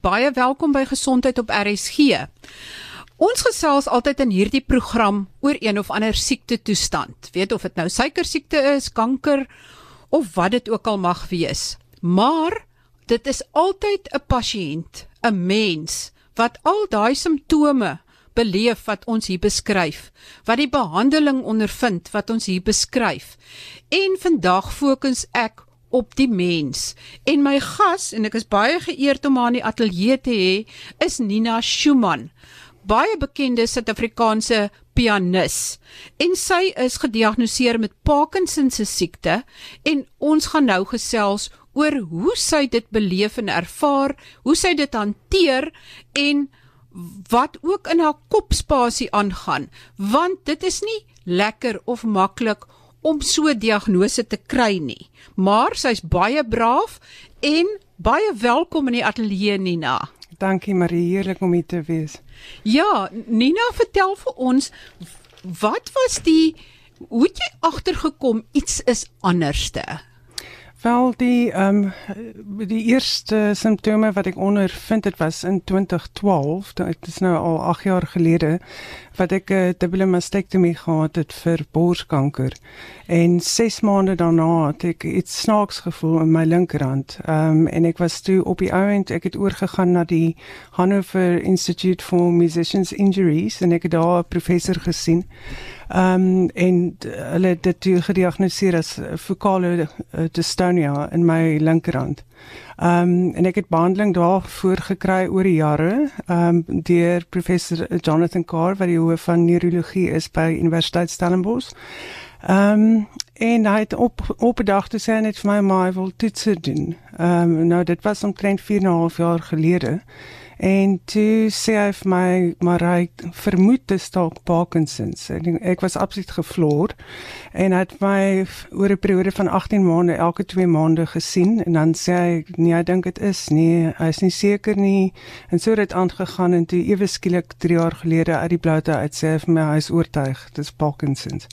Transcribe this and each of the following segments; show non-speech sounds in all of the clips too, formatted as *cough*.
Baie welkom by Gesondheid op RSG. Ons gesels altyd in hierdie program oor een of ander siekte toestand. Weet of dit nou suiker siekte is, kanker of wat dit ook al mag wees. Maar dit is altyd 'n pasiënt, 'n mens wat al daai simptome beleef wat ons hier beskryf, wat die behandeling ondervind wat ons hier beskryf. En vandag fokus ek op die mens. En my gas en ek is baie geëerd om haar in die ateljee te hê, is Nina Schumann. Baie bekende Suid-Afrikaanse pianis. En sy is gediagnoseer met Parkinson se siekte en ons gaan nou gesels oor hoe sy dit beleef en ervaar, hoe sy dit hanteer en wat ook in haar kopspasie aangaan, want dit is nie lekker of maklik om so 'n diagnose te kry nie. Maar sy's baie braaf en baie welkom in die ateljee Nina. Dankie Marie, heerlik om hier te wees. Ja, Nina, vertel vir ons wat was die hoe het jy agtergekom iets is anderste? Wel die ehm um, die eerste simptome wat ek ondervind het was in 2012, dit is nou al 8 jaar gelede wat ek 'n uh, dubbele mastektomie gehad het vir borskanker. En 6 maande daarna het ek iets snaaks gevoel in my linkerhand. Ehm um, en ek was toe op die ouend ek het oorgegaan na die Hanover Institute for Musicians Injuries en ek het daar 'n professor gesien. Ehm um, en hulle het dit gediagnoseer as fokale uh, dystonia in my linkerhand. Ehm um, en ek het behandeling daarvoor gekry oor die jare ehm um, deur professor Jonathan Carr wat die hoof van neurologie is by Universiteit Stellenbosch. Ehm um, en hy het op op 'n dag te sê net vir my maar hy wil toetse doen. Ehm um, nou dit was omtrent 4 en 'n half jaar gelede. En toe sê hy vir my, maar hy vermoed dit dalk Parkinsons. En ek was absoluut gevloer en het my oor 'n periode van 18 maande elke 2 maande gesien en dan sê hy nee, hy dink dit is nie, hy is nie seker nie. En so het dit aangegaan en toe ewe skielik 3 jaar gelede uit die bloute uit sê hy vir my hy is oortuig dit is Parkinsons.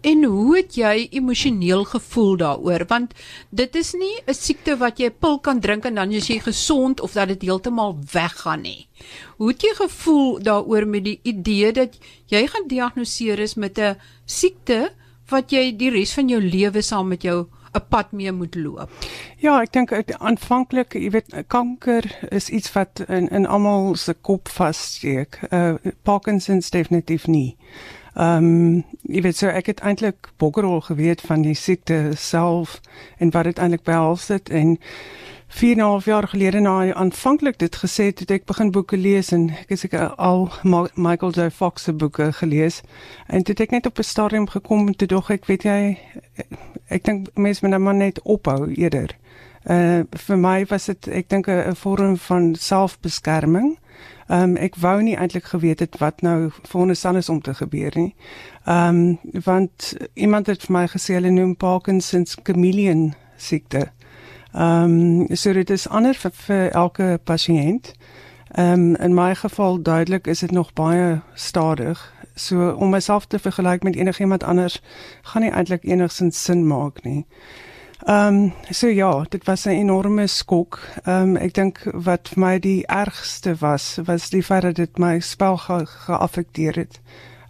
En hoe het jy emosioneel gevoel daaroor? Want dit is nie 'n siekte wat jy 'n pil kan drink en dan is jy gesond of dat dit heeltemal weggaan nie. Hoe het jy gevoel daaroor met die idee dat jy gaan diagnoseer is met 'n siekte wat jy die res van jou lewe saam met jou 'n pad mee moet loop. Ja, ek dink aanvanklik, jy weet, kanker is iets wat in in almal se kop vassteek. Uh Parkinson's definitief nie. Ehm um, jy weet so ek het eintlik bokkerol geweet van die siekte self en wat dit eintlik behels dit en 4 en 'n half jaar gelede na hy aanvanklik dit gesê het, het ek begin boeke lees en ek het seker al Michael J Fox se boeke gelees en dit het ek net op 'n stadium gekom toe dog ek weet jy ek dink mense moet nou net ophou eerder. Uh vir my was dit ek dink 'n vorm van selfbeskerming. Ehm um, ek wou nie eintlik geweet het wat nou veronderstel is om te gebeur nie. Ehm um, want iemand het vir my gesê hulle noem Parkinson's chameleon siekte. Ehm um, so dit is anders vir, vir elke pasiënt. Ehm um, in my geval duidelik is dit nog baie stadig. So om myself te vergelyk met enigiemand anders gaan nie eintlik enigsins sin maak nie. Ehm um, so ja, dit was 'n enorme skok. Ehm um, ek dink wat vir my die ergste was, was die feit dat dit my spel geaffekteer ge het.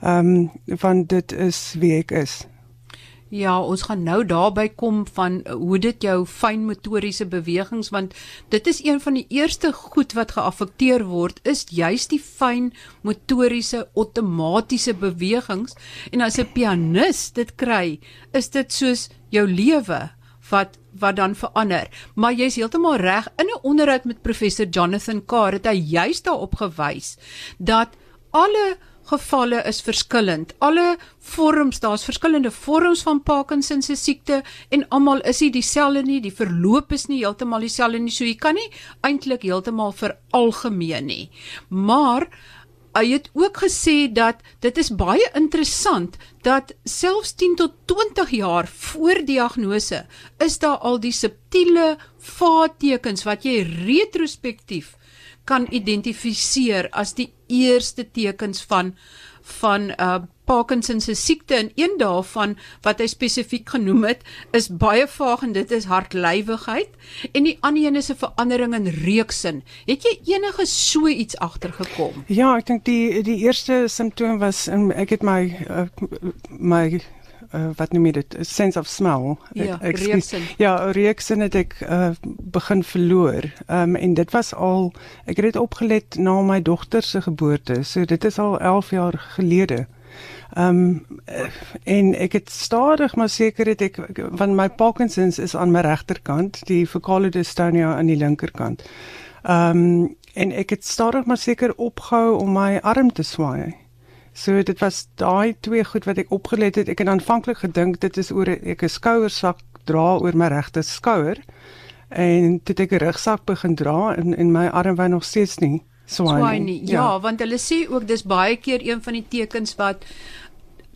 Ehm um, want dit is wie ek is. Ja, ons gaan nou daarby kom van hoe dit jou fynmotoriese bewegings want dit is een van die eerste goed wat geaffekteer word is juis die fynmotoriese outomatiese bewegings en as 'n pianis dit kry, is dit soos jou lewe wat wat dan verander. Maar jy's heeltemal reg. In 'n onderhoud met professor Jonathan Carr het hy juist daarop gewys dat alle gevalle is verskillend. Alle vorms, daar's verskillende vorms van Parkinson se siekte en almal is nie dieselfde nie. Die verloop is nie heeltemal dieselfde nie. So jy kan nie eintlik heeltemal veralgemeen nie. Maar Hy het ook gesê dat dit is baie interessant dat selfs 10 tot 20 jaar voor diagnose is daar al die subtiele vaattekens wat jy retrospektief kan identifiseer as die eerste tekens van van uh Parkinson se siekte en een daarvan wat hy spesifiek genoem het is baie vaag en dit is hartlywigheid en die ander een is 'n verandering in reuksin. Het jy enige so iets agtergekom? Ja, ek dink die die eerste simptoom was en ek het my uh, my uh, wat noem jy dit sense of smell. Ja, reuksin ja reuksin het ek uh, begin verloor. Um, en dit was al ek het dit opgelet na my dogter se geboorte. So dit is al 11 jaar gelede Ehm um, en ek het stadig maar seker het ek van my Parkinson's is aan my regterkant, die focale dystonia aan die linkerkant. Ehm um, en ek het stadig maar seker opgehou om my arm te swaai. So dit was daai twee goed wat ek opgelet het. Ek het aanvanklik gedink dit is oor ek 'n skouersak dra oor my regter skouer en dit ek 'n rugsak begin dra en en my arm wou nog steeds nie swaai nie. Ja, ja, want hulle sê ook dis baie keer een van die tekens wat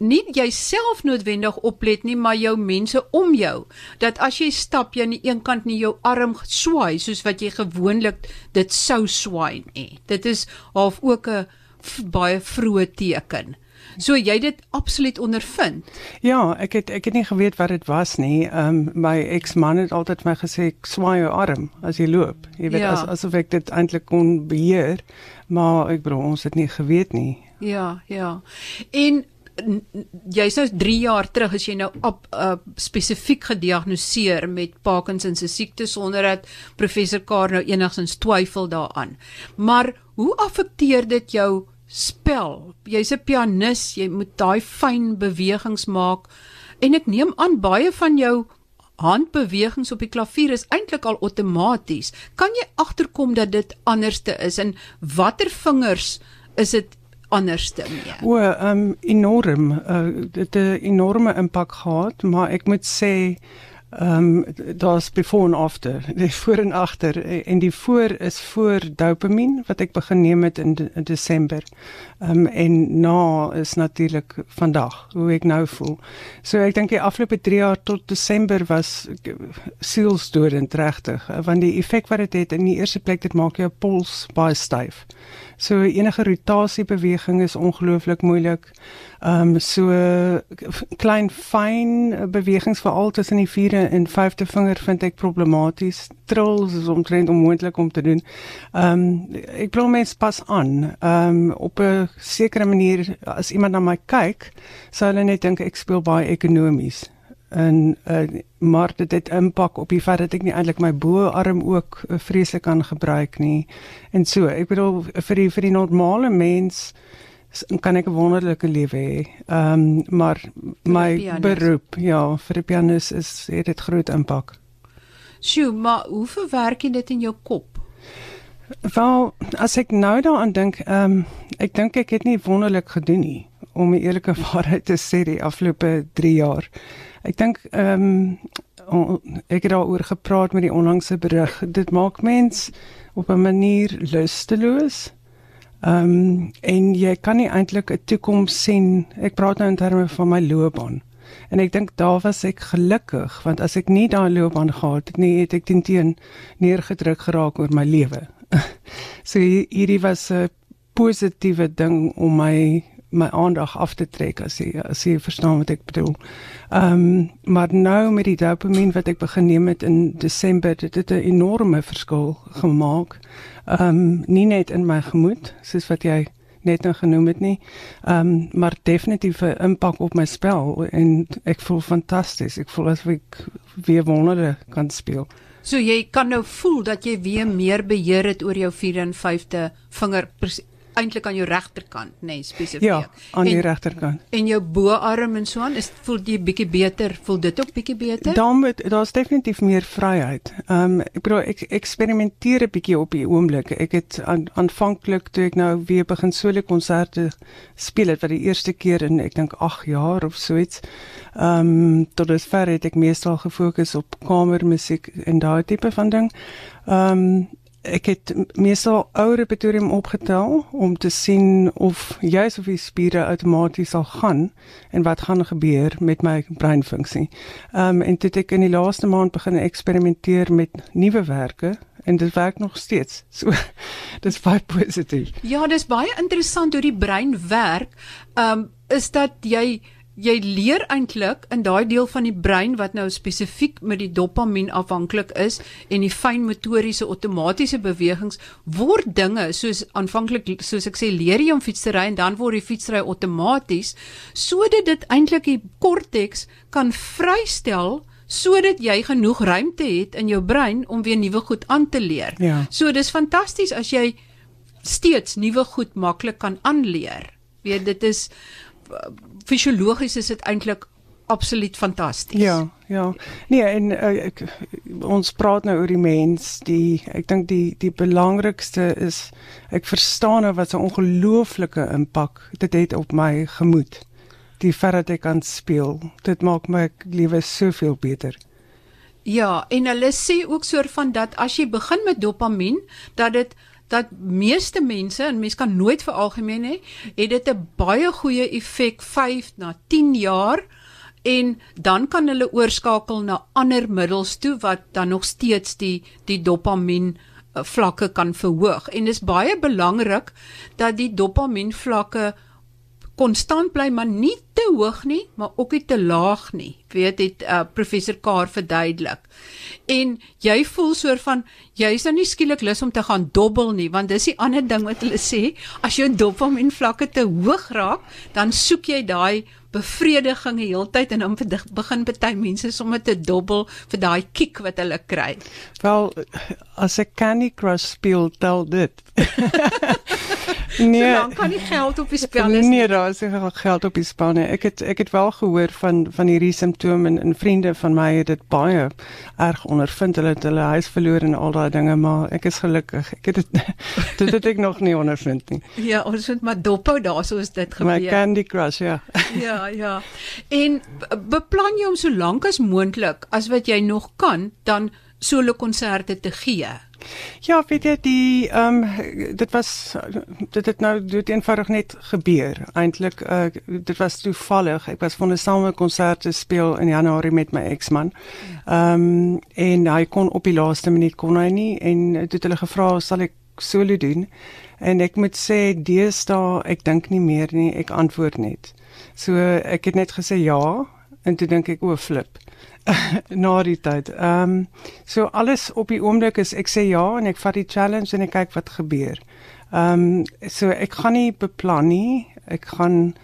nie jouself noodwendig oplet nie, maar jou mense om jou. Dat as jy stap jy aan die een kant nie jou arm swaai soos wat jy gewoonlik dit sou swaai nie. Dit is half ook 'n baie vroeë teken. So jy dit absoluut ondervind. Ja, ek het ek het nie geweet wat dit was nie. Ehm um, my eksman het altyd my gesê swaai jou arm as jy loop. Jy weet ja. as asof ek dit eintlik kon beheer, maar ek bedoel ons het nie geweet nie. Ja, ja. En jy's nou 3 jaar terug as jy nou op uh, spesifiek gediagnoseer met Parkinson se siekte sonder dat professor Kaar nou enigstens twyfel daaraan. Maar hoe affekteer dit jou spel? Jy's 'n pianis, jy moet daai fyn bewegings maak en ek neem aan baie van jou handbewegings op die klavier is eintlik al outomaties. Kan jy agterkom dat dit anderste is en watter vingers is dit anderste mee. O, ehm um, enorm. Uh, dit 'n enorme impak gehad, maar ek moet sê ehm um, daar's before and after. *laughs* Die voor en agter en die voor is voor dopamien wat ek begin neem het in, de, in Desember. Ehm um, en na is natuurlik vandag hoe ek nou voel. So ek dink die afgelope 3 jaar tot Desember was sielsdodend regtig, want die effek wat dit het, het in die eerste plek dit maak jou pols baie styf. So enige rotasiebeweging is ongelooflik moeilik. Ehm um, so klein fyn bewegings veral tussen die vierde en vyfde vinger vind ek problematies. Trills is omtrent onmoontlik om te doen. Ehm um, ek glo mens pas aan. Ehm um, op 'n sekere manier as iemand na my kyk, sou hulle net dink ek speel baie ekonomies en uh, maar dit het impak op die feit dat ek nie eintlik my boarm ook uh, vreeslik kan gebruik nie en so ek bedoel vir die vir die normale mens kan ek 'n wonderlike lewe hê. Ehm um, maar my beroep ja vir 'n pianis is het dit groot impak. Sjoe, maar hoe verwerk jy dit in jou kop? Wel, as ek nou daaraan dink, ehm um, ek dink ek het nie wonderlik gedoen nie om die eerlike *laughs* waarheid te sê die afgelope 3 jaar. Ek dink ehm um, ek het daaroor gepraat met die onlangse berig. Dit maak mens op 'n manier lusteloos. Ehm um, en jy kan nie eintlik 'n toekoms sien. Ek praat nou in terme van my loopbaan. En ek dink daar was ek gelukkig want as ek nie daai loopbaan gehad het nie, het ek teen neergedruk geraak oor my lewe. *laughs* so hierdie was 'n positiewe ding om my my aandag af te trek as jy as jy verstaan wat ek bedoel. Ehm um, maar nou met die dopamien wat ek begin neem het in Desember, dit het 'n enorme verskil gemaak. Ehm um, nie net in my gemoed, soos wat jy net nou genoem het nie. Ehm um, maar definitief 'n impak op my spel en ek voel fantasties. Ek voel asof ek weer wondere kan speel. So jy kan nou voel dat jy weer meer beheer het oor jou 4 en 5de vinger eintlik aan jou regterkant, nê, nee, spesifiek. Ja, aan die regterkant. En jou boarm en so aan, is voel jy bietjie beter? Voel dit ook bietjie beter? Dan moet daar's definitief meer vryheid. Ehm um, ek bedoel ek eksperimenteer 'n bietjie op die oomblik. Ek het aan, aanvanklik toe ek nou weer begin solo konserte speel het vir die eerste keer in ek dink 8 jaar of so iets. Ehm um, tot dusver het ek meestal gefokus op kamermusiek en daai tipe van ding. Ehm um, ek het meestal ou repertorium opgetel om te sien of juis of die spiere outomaties sal gaan en wat gaan gebeur met my breinfunksie. Ehm um, en toe ek in die laaste maand begin eksperimenteer met nuwe werke en dit werk nog steeds. *laughs* So dis baie positief. Ja, dis baie interessant hoe die brein werk. Um is dat jy jy leer eintlik in daai deel van die brein wat nou spesifiek met die dopamien afhanklik is en die fynmotoriese outomatiese bewegings word dinge soos aanvanklik soos ek sê leer jy om fiets te ry en dan word die fietsry outomaties sodat dit eintlik die korteks kan vrystel sodat jy genoeg ruimte het in jou brein om weer nuwe goed aan te leer. Ja. So dis fantasties as jy steeds nuwe goed maklik kan aanleer. Weet dit is fisiologies is dit eintlik absoluut fantasties. Ja, ja. Nee, en uh, ek ons praat nou oor die mens, die ek dink die die belangrikste is ek verstaan nou wat 'n ongelooflike impak dit het op my gemoed. Die feit dat ek kan speel, dit maak my lewe soveel beter. Ja, en hulle sê ook soort van dat as jy begin met dopamien, dat dit dat meeste mense en mense kan nooit veralgemeen hê, het dit 'n baie goeie effek 5 na 10 jaar en dan kan hulle oorskakel na ander middels toe wat dan nog steeds die die dopamien eh, vlakke kan verhoog. En dit is baie belangrik dat die dopamien vlakke konstant bly maar nie te hoog nie, maar ook nie te laag nie. Weet dit uh, professor Kaar verduidelik. En jy voel soort van jy is nou nie skielik lus om te gaan dobbel nie, want dis die ander ding wat hulle sê, as jou dopamien vlakke te hoog raak, dan soek jy daai bevrediging die hele tyd en dan begin party mense sommer te dobbel vir daai kick wat hulle kry. Wel, as ek Candy Crush speel, tel dit. *laughs* nee, so dan kan nie geld op die spel is. Nee, daar is nie geld op die spel nie. Ek het ek het wel gehoor van van hierdie simptome en, en vriende van my het dit baie erg ondervind. Hulle het hulle huis verloor en al daai dinge, maar ek is gelukkig. Ek het dit *laughs* dit het ek nog nie ondervind nie. Ja, ons het maar dophou daarso is dit gebeur. My Candy Crush, ja. *laughs* ja, ja. En beplan jy om so lank as moontlik as wat jy nog kan dan solo konserte te gee? Ja, weet jy die ehm um, dit was dit het nou dit eenvoudig net gebeur. Eintlik uh, dit was toevallig. Ek was van 'n same konsert te speel in Januarie met my eksman. Ehm um, en hy kon op die laaste minuut kon hy nie en dit het hulle gevra sal ek solo doen. En ek moet sê deesdae ek dink nie meer nie, ek antwoord net. So ek het net gesê ja en toe dink ek o, flip. *laughs* na die tyd. Ehm um, so alles op die oomblik is ek sê ja en ek vat die challenge en ek kyk wat gebeur. Ehm um, so ek gaan nie beplan nie. Ek gaan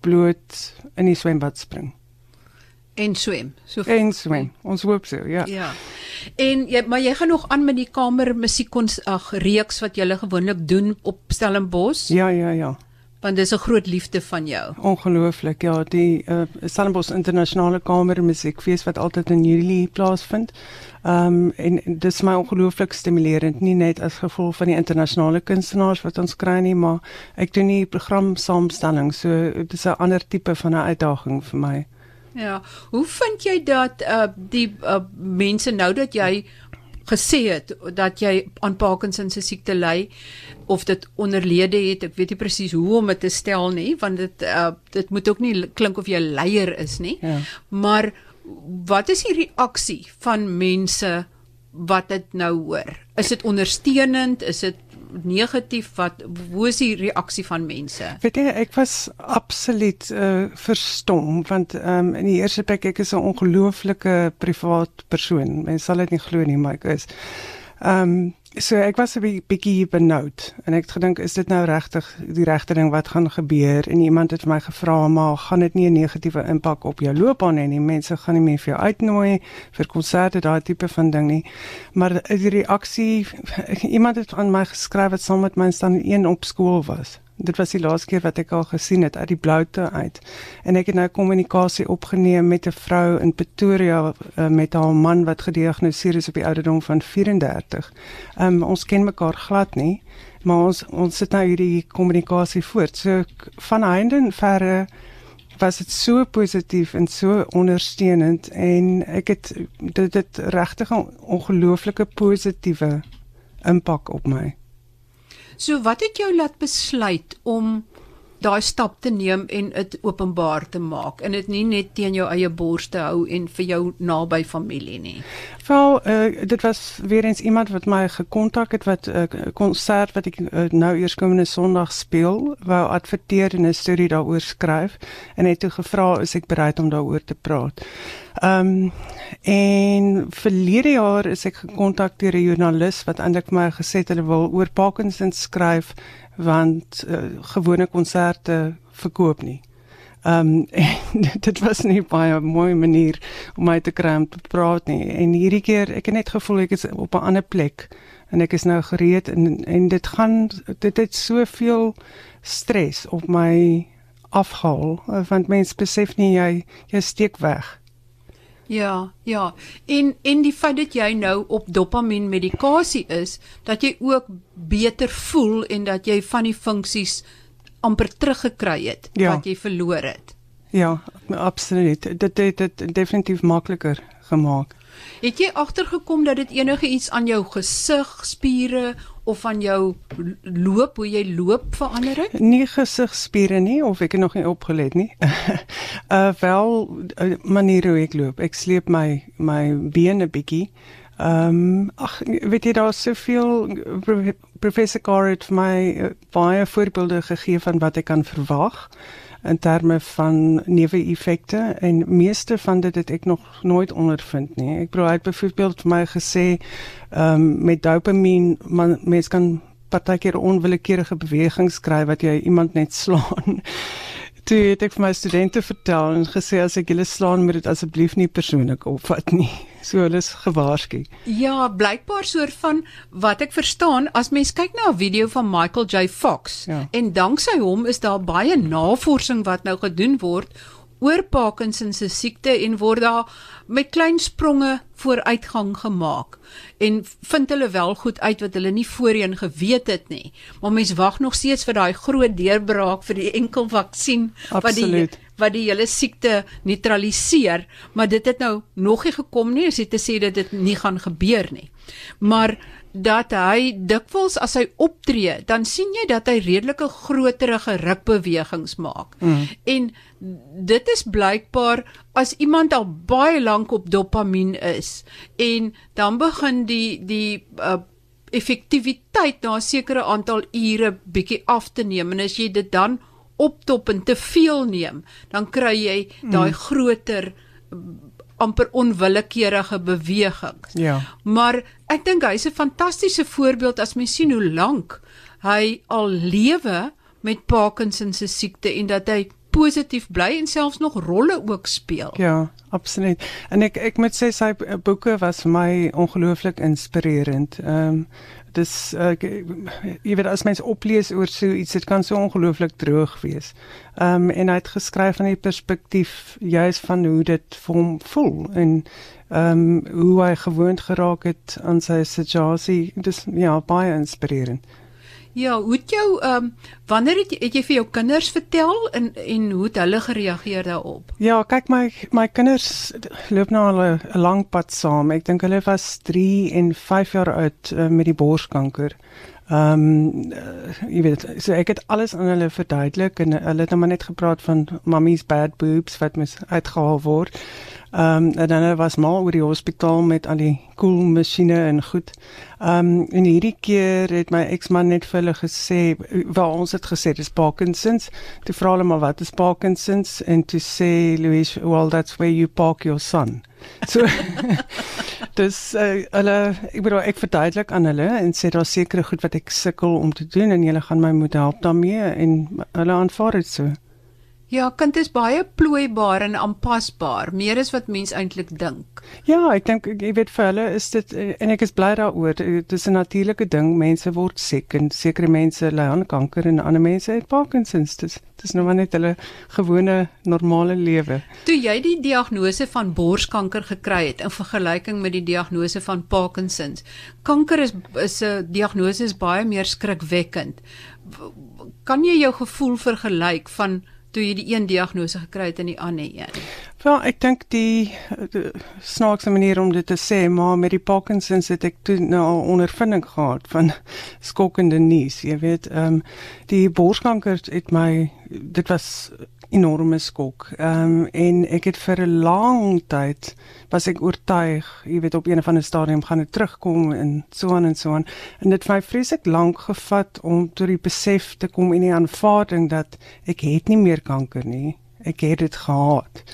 bloot in die swembad spring. En swem. So en swem. Ons hoop so, ja. Ja. En jy maar jy gaan nog aan met die kamer musiekkons ag reeks wat jy gewoonlik doen op Stellenbosch? Ja, ja, ja want dis 'n groot liefde van jou. Ongelooflik. Ja, die uh, Stellenbosch Internasionale Kamer Musiekfees wat altyd in Julie plaasvind. Ehm um, en, en dis my ongelooflik stimulerend, nie net as gevolg van die internasionale kunstenaars wat ons kry nie, maar ek doen die program saamstelling. So dis 'n ander tipe van 'n uitdaging vir my. Ja, hoe vind jy dat uh die uh, mense nou dat jy gesê het dat jy aan Parkinson se siekte ly of dit onderlede het. Ek weet nie presies hoe om dit te stel nie, want dit uh, dit moet ook nie klink of jy leier is nie. Ja. Maar wat is die reaksie van mense wat dit nou hoor? Is dit ondersteunend? Is dit negatief wat hoe is die reaksie van mense? Weet jy, ek was absoluut uh, verstom want um, in die eerste plek ek is 'n ongelooflike privaat persoon. Mense sal dit nie glo nie, maar ek is. Ehm um, so ek was 'n bietjie benoud en ek het gedink is dit nou regtig die regte ding wat gaan gebeur? En iemand het vir my gevra maar gaan dit nie 'n negatiewe impak op jou loopbaan hê nie? Mense gaan nie meer vir jou uitnooi vir konserte daai tipe van ding nie. Maar die reaksie *laughs* iemand het aan my geskryf wat saam met my staan een op skool was Dit was die laaste keer wat ek al gesien het uit die bloute uit. En ek het nou kommunikasie opgeneem met 'n vrou in Pretoria uh, met haar man wat gediagnoseer is op die ouderdom van 34. Um, ehm, ons ken mekaar glad nie, maar ons ons sit nou hierdie kommunikasie voort. So van einde en verre was dit so positief en so ondersteunend en ek het dit het regtig 'n ongelooflike positiewe impak op my. So wat het jou laat besluit om daai stap te neem en dit openbaar te maak en dit nie net teen jou eie bors te hou en vir jou naby familie nie. Wel, uh, dit was weer eens iemand wat my gekontak het wat 'n uh, konsert wat ek uh, nou eers komende Sondag speel, wou adverteer en 'n storie daaroor skryf en het toe gevra is ek bereid om daaroor te praat. Ehm um, en verlede jaar is ek gekontak deur 'n joernalis wat eintlik vir my gesê het hulle wil oor Parkinson skryf want uh, gewone konserte verkoop nie. Ehm *laughs* um, dit was nie baie 'n mooi manier om my te kry om te praat nie. En hierdie keer ek het net gevoel ek is op 'n ander plek en ek is nou gereed en en dit gaan dit het soveel stres op my afhaal want mense besef nie jy jy steek weg. Ja, ja. En en die feit dat jy nou op dopamien medikasie is, dat jy ook beter voel en dat jy van die funksies amper teruggekry het ja. wat jy verloor het. Ja, absoluut. Dit het dit definitief makliker gemaak. Het jy agtergekom dat dit enige iets aan jou gesigspiere of aan jou loop, hoe jy loop verander het? Nie gesigspiere nie of ek het nog nie opgelet nie. *laughs* uh wel uh, manier hoe ek loop. Ek sleep my my bene bietjie. Ehm um, ag weet jy daar's soveel professor Carr het vir my uh, baie voorbeelde gegee van wat ek kan verwag in terme van neeweffekte en meeste van dit het ek nog nooit ondervind nie. Ek bedoel hy het byvoorbeeld vir my gesê ehm um, met dopamien man mens kan partykeer onwillekeurige bewegings kry wat jy iemand net *laughs* slaan toe het ek vir my studente vertel en gesê as ek julle slaan moet dit asseblief nie persoonlik opvat nie. *laughs* So hulle is gewaarsku. Ja, blykbaar soort van wat ek verstaan as mens kyk na 'n video van Michael J Fox ja. en danksy hom is daar baie navorsing wat nou gedoen word oor Parkinson se siekte en word daar met klein spronge vooruitgang gemaak en vind hulle wel goed uit wat hulle nie voorheen geweet het nie. Maar mense wag nog steeds vir daai groot deurbraak vir die enkel vaksin wat die wat die hele siekte neutraliseer, maar dit het nou nog nie gekom nie, as jy te sê dat dit nie gaan gebeur nie. Maar dat hy dikwels as hy optree, dan sien jy dat hy redelike groterige rukbewegings maak. Mm. En dit is blykbaar as iemand al baie lank op dopamien is en dan begin die die uh, effektiwiteit na 'n sekere aantal ure bietjie af te neem en as jy dit dan optop en te veel neem, dan kry jy daai mm. groter amper onwillekeurige bewegings. Ja. Maar ek dink hy's 'n fantastiese voorbeeld as mens sien hoe lank hy al lewe met Parkinson se siekte en dat hy positief bly en selfs nog rolle ook speel. Ja, absoluut. En ek ek moet sê sy boeke was vir my ongelooflik inspirerend. Ehm um, dis uh, jy weet as mens oplees oor so iets dit kan so ongelooflik droog wees. Ehm um, en hy het geskryf van die perspektief juis van hoe dit vir hom voel en ehm um, hoe hy gewoond geraak het aan sy situasie. Dis ja baie inspirerend. Ja, hoe het jou ehm um, wanneer het jy, het jy vir jou kinders vertel en en hoe het hulle gereageer daarop? Ja, kyk my my kinders loop nou al 'n lang pad saam. Ek dink hulle was 3 en 5 jaar oud uh, met die borskanker. Ehm um, uh, jy weet, so ek het alles aan hulle verduidelik en hulle het nou maar net gepraat van mummy's bad boobs wat mis uitgehaal word. Ehm um, dan was maar oor die hospitaal met al die koel cool en goed. Ehm um, en hierdie keer het my eksman net vir hulle gesê, wel ons het gesê dis Parkinson's. Toe vra hulle maar wat is Parkinson's en toe sê Louise, well that's where you park your son. So *laughs* dis uh, hulle ek bedoel ek verduidelik aan hulle en sê daar seker goed wat ek sukkel om te doen en julle gaan my moet help daarmee en hulle aanvaar dit so. Ja, kind is baie plooibaar en aanpasbaar, meer as wat mens eintlik dink. Ja, ek dink jy weet vir hulle is dit en ek is bly daaroor. Dit is 'n natuurlike ding. Mense word siek en sekere mense ly aan kanker en ander mense het Parkinson's. Dit is nou maar net hulle gewone normale lewe. Toe jy die diagnose van borskanker gekry het in vergelyking met die diagnose van Parkinson's, kanker is is 'n diagnose is baie meer skrikwekkend. Kan jy jou gevoel vergelyk van toe jy die een diagnose gekry het en die ander een? Wel, ek dink die, die snaakse manier om dit te sê, maar met die Parkinsons het ek toe nou al ondervinding gehad van *laughs* skokkende nuus. Jy weet, ehm um, die borskanker het my dit was enorme skok. Ehm um, en ek het vir 'n lang tyd was ek oortuig, jy weet op een of ander stadium gaan dit terugkom en so aan en so aan. En dit het my vreeslik lank gevat om tot die besef te kom en die aanvaarding dat ek het nie meer kanker nie. Ek het dit gehad.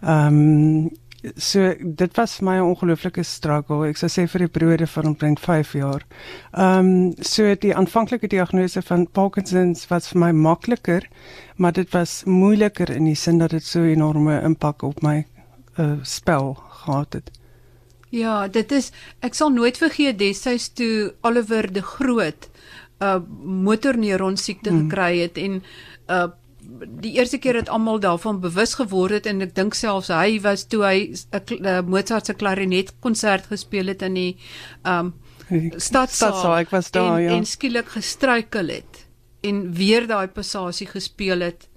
Ehm um, so dit was my ongelooflike struggle. Ek sou sê vir die periode van omtrent 5 jaar. Ehm um, so die aanvanklike diagnose van Parkinsons was vir my makliker, maar dit was moeiliker in die sin dat dit so enorme impak op my uh, spel gehad het. Ja, dit is ek sal nooit vergeet destyds toe Oliver de Groot 'n uh, motorneuron siekte hmm. gekry het en uh die eerste keer het almal daarvan bewus geword het en ek dink selfs hy was toe hy 'n Mozart se klarinet konsert gespeel het in die um stadsaal ek was daar en, ja. en skielik gestruikel het en weer daai passasie gespeel het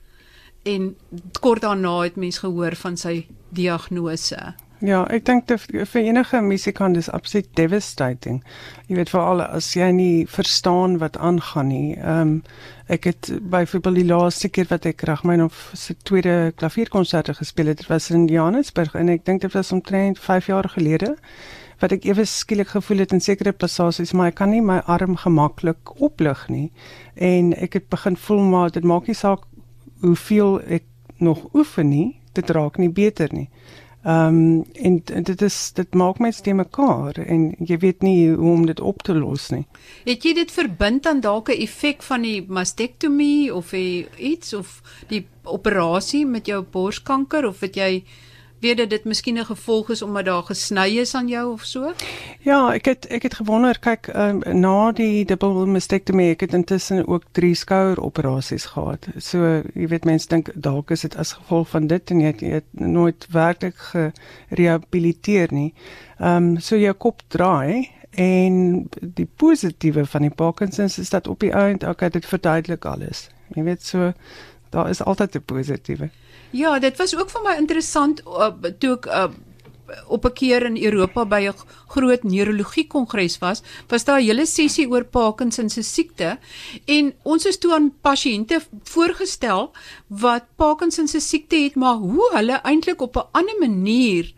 en kort daarna het mens gehoor van sy diagnose Ja, ek dink vir enige musikant is absoluut devastating. Jy weet veral as jy nie verstaan wat aangaan nie. Ehm um, ek het byvoorbeeld die laaste keer wat ek Ragmynhof se tweede klavierkonsert gespeel het, dit was in Johannesburg en ek dink dit was omtrent 5 jaar gelede wat ek ewe skielik gevoel het in sekere passasies maar ek kan nie my arm gemaklik oplig nie en ek het begin voel maar dit maak nie saak hoeveel ek nog oefen nie, dit raak nie beter nie. Ehm um, en, dit is dit maak mense te mekaar en jy weet nie hoe om dit op te los nie. Het jy dit verbind aan dalk 'n effek van die mastektomie of iets of die operasie met jou borskanker of het jy weet dat dit miskien 'n gevolg is omdat daar gesny is aan jou of so? Ja, ek het ek het gewonder, kyk, um, na die double mastectomy ek het intussen ook drie skoueroperasies gehad. So, jy weet mense dink dalk is dit as gevolg van dit en jy het, jy het nooit werklik gerehabiliteer nie. Ehm um, so jou kop draai en die positiewe van die Parkinsons is dat op die einde, okay, dit verduidelik alles. Jy weet so daar is altyd 'n positiewe. Ja, dit was ook vir my interessant uh, toe ek uh, op 'n keer in Europa by 'n groot neurologie kongres was, was daar 'n hele sessie oor Parkinson se siekte en ons is toe aan pasiënte voorgestel wat Parkinson se siekte het, maar hoe hulle eintlik op 'n ander manier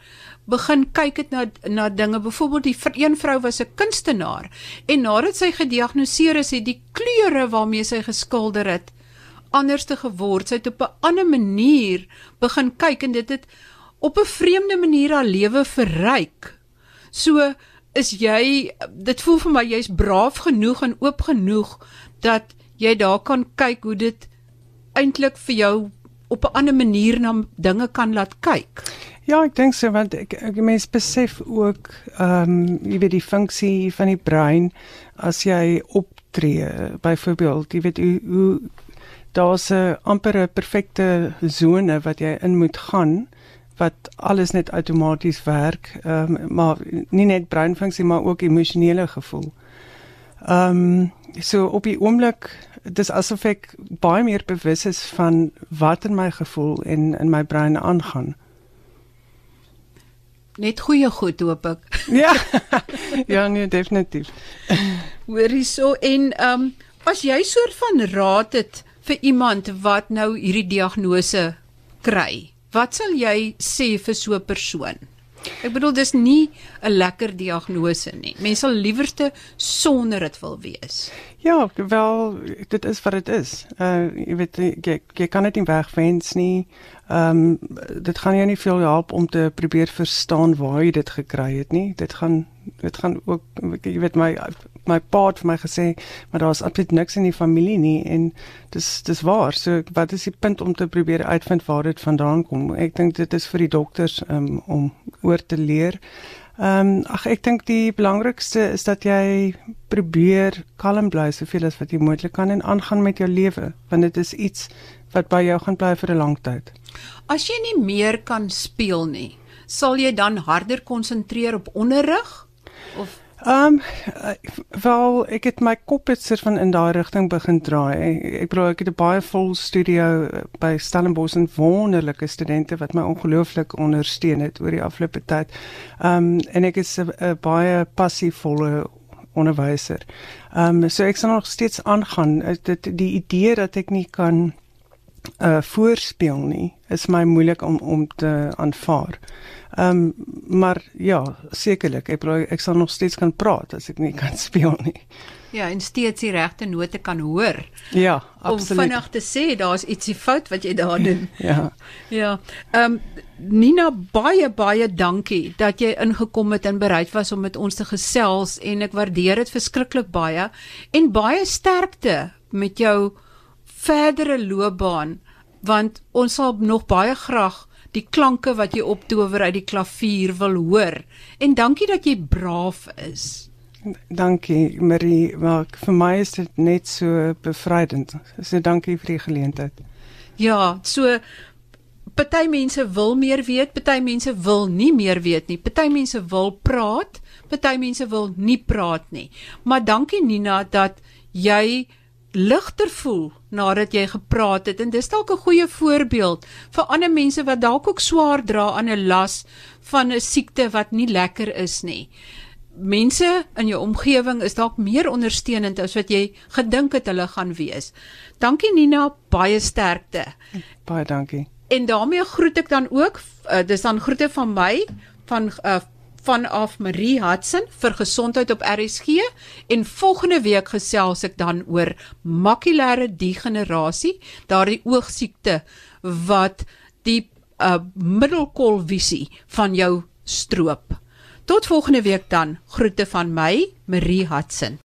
begin kyk het na na dinge. Byvoorbeeld die een vrou was 'n kunstenaar en nadat sy gediagnoseer is, het die kleure waarmee sy geskilder het anderste geword. Sy het op 'n ander manier begin kyk en dit het op 'n vreemde manier haar lewe verryk. So is jy dit voel vir my jy's braaf genoeg en oop genoeg dat jy daar kan kyk hoe dit eintlik vir jou op 'n ander manier na dinge kan laat kyk. Ja, ek dink so want ek, ek mens besef ook ehm um, jy weet die funksie van die brein as jy optree byvoorbeeld jy weet hoe daar's 'n amper 'n perfekte sone wat jy in moet gaan wat alles net outomaties werk, ehm um, maar nie net breinfunksie maar ook emosionele gevoel. Ehm um, so op die oomblik dis asof ek baie meer bewus is van wat in my gevoel en in my brein aangaan. Net goeie goed hoop ek. *laughs* Ja. ja, nee, definitief. Hoorie so en ehm um, as jy soort van raad het vir iemand wat nou hierdie diagnose kry, wat sal jy sê vir so 'n persoon? Ek bedoel dis nie 'n lekker diagnose nie. Mense sal liewerste sonder dit wil wees. Ja, wel dit is wat dit is. Uh jy weet jy, jy kan dit nie wegwens nie. Ehm um, dit gaan jou nie veel help om te probeer verstaan waar jy dit gekry het nie. Dit gaan dit gaan ook jy weet my my pa het vir my gesê maar daar's absoluut niks in die familie nie en dis dis waar. So wat is die punt om te probeer uitvind waar dit vandaan kom? Ek dink dit is vir die dokters um, om oor te leer. Ehm um, ag ek dink die belangrikste is dat jy probeer kalm bly soveel as wat jy moontlik kan en aangaan met jou lewe want dit is iets wat by jou gaan bly vir 'n lang tyd. As jy nie meer kan speel nie, sal jy dan harder konsentreer op onderrig of Ehm um, wel ek het my kop het sit van in daai rigting begin draai. Ek bedoel ek het 'n baie vol studio eh, by Stellenbosch en wonderlike studente wat my ongelooflik ondersteun het oor die afgelope tyd. Ehm um, en ek is 'n baie passievolle onderwyser. Ehm um, so ek sal nog steeds aangaan. Dit die idee dat ek nie kan uh voorspeel nie is my moeilik om om te aanvaar. Ehm um, maar ja, sekerlik. Ek probeer ek sal nog steeds kan praat as ek nie kan *laughs* speel nie. Ja, en steeds die regte note kan hoor. Ja, absoluut. Om vinnig te sê daar's ietsie fout wat jy daar doen. *laughs* ja. Ja. Ehm um, Nina, baie baie dankie dat jy ingekom het en bereid was om met ons te gesels en ek waardeer dit verskriklik baie en baie sterkte met jou verdere loopbaan want ons sal nog baie graag die klanke wat jy optower uit die klavier wil hoor. En dankie dat jy braaf is. Dankie Marie, maar vir my is dit net so bevrydend. So dankie vir die geleentheid. Ja, so party mense wil meer weet, party mense wil nie meer weet nie. Party mense wil praat, party mense wil nie praat nie. Maar dankie Nina dat jy ligter voel nadat jy gepraat het en dis dalk 'n goeie voorbeeld vir ander mense wat dalk ook swaar dra aan 'n las van 'n siekte wat nie lekker is nie. Mense in jou omgewing is dalk meer ondersteunend as wat jy gedink het hulle gaan wees. Dankie Nina, baie sterkte. Baie dankie. En daarmee groet ek dan ook, uh, dis dan groete van my van uh, vanaf Marie Hudson vir gesondheid op RSG en volgende week gesels ek dan oor makulêre degenerasie, daardie oogsiekte wat die uh, middelkolvisie van jou stroop. Tot volgende week dan. Groete van my, Marie Hudson.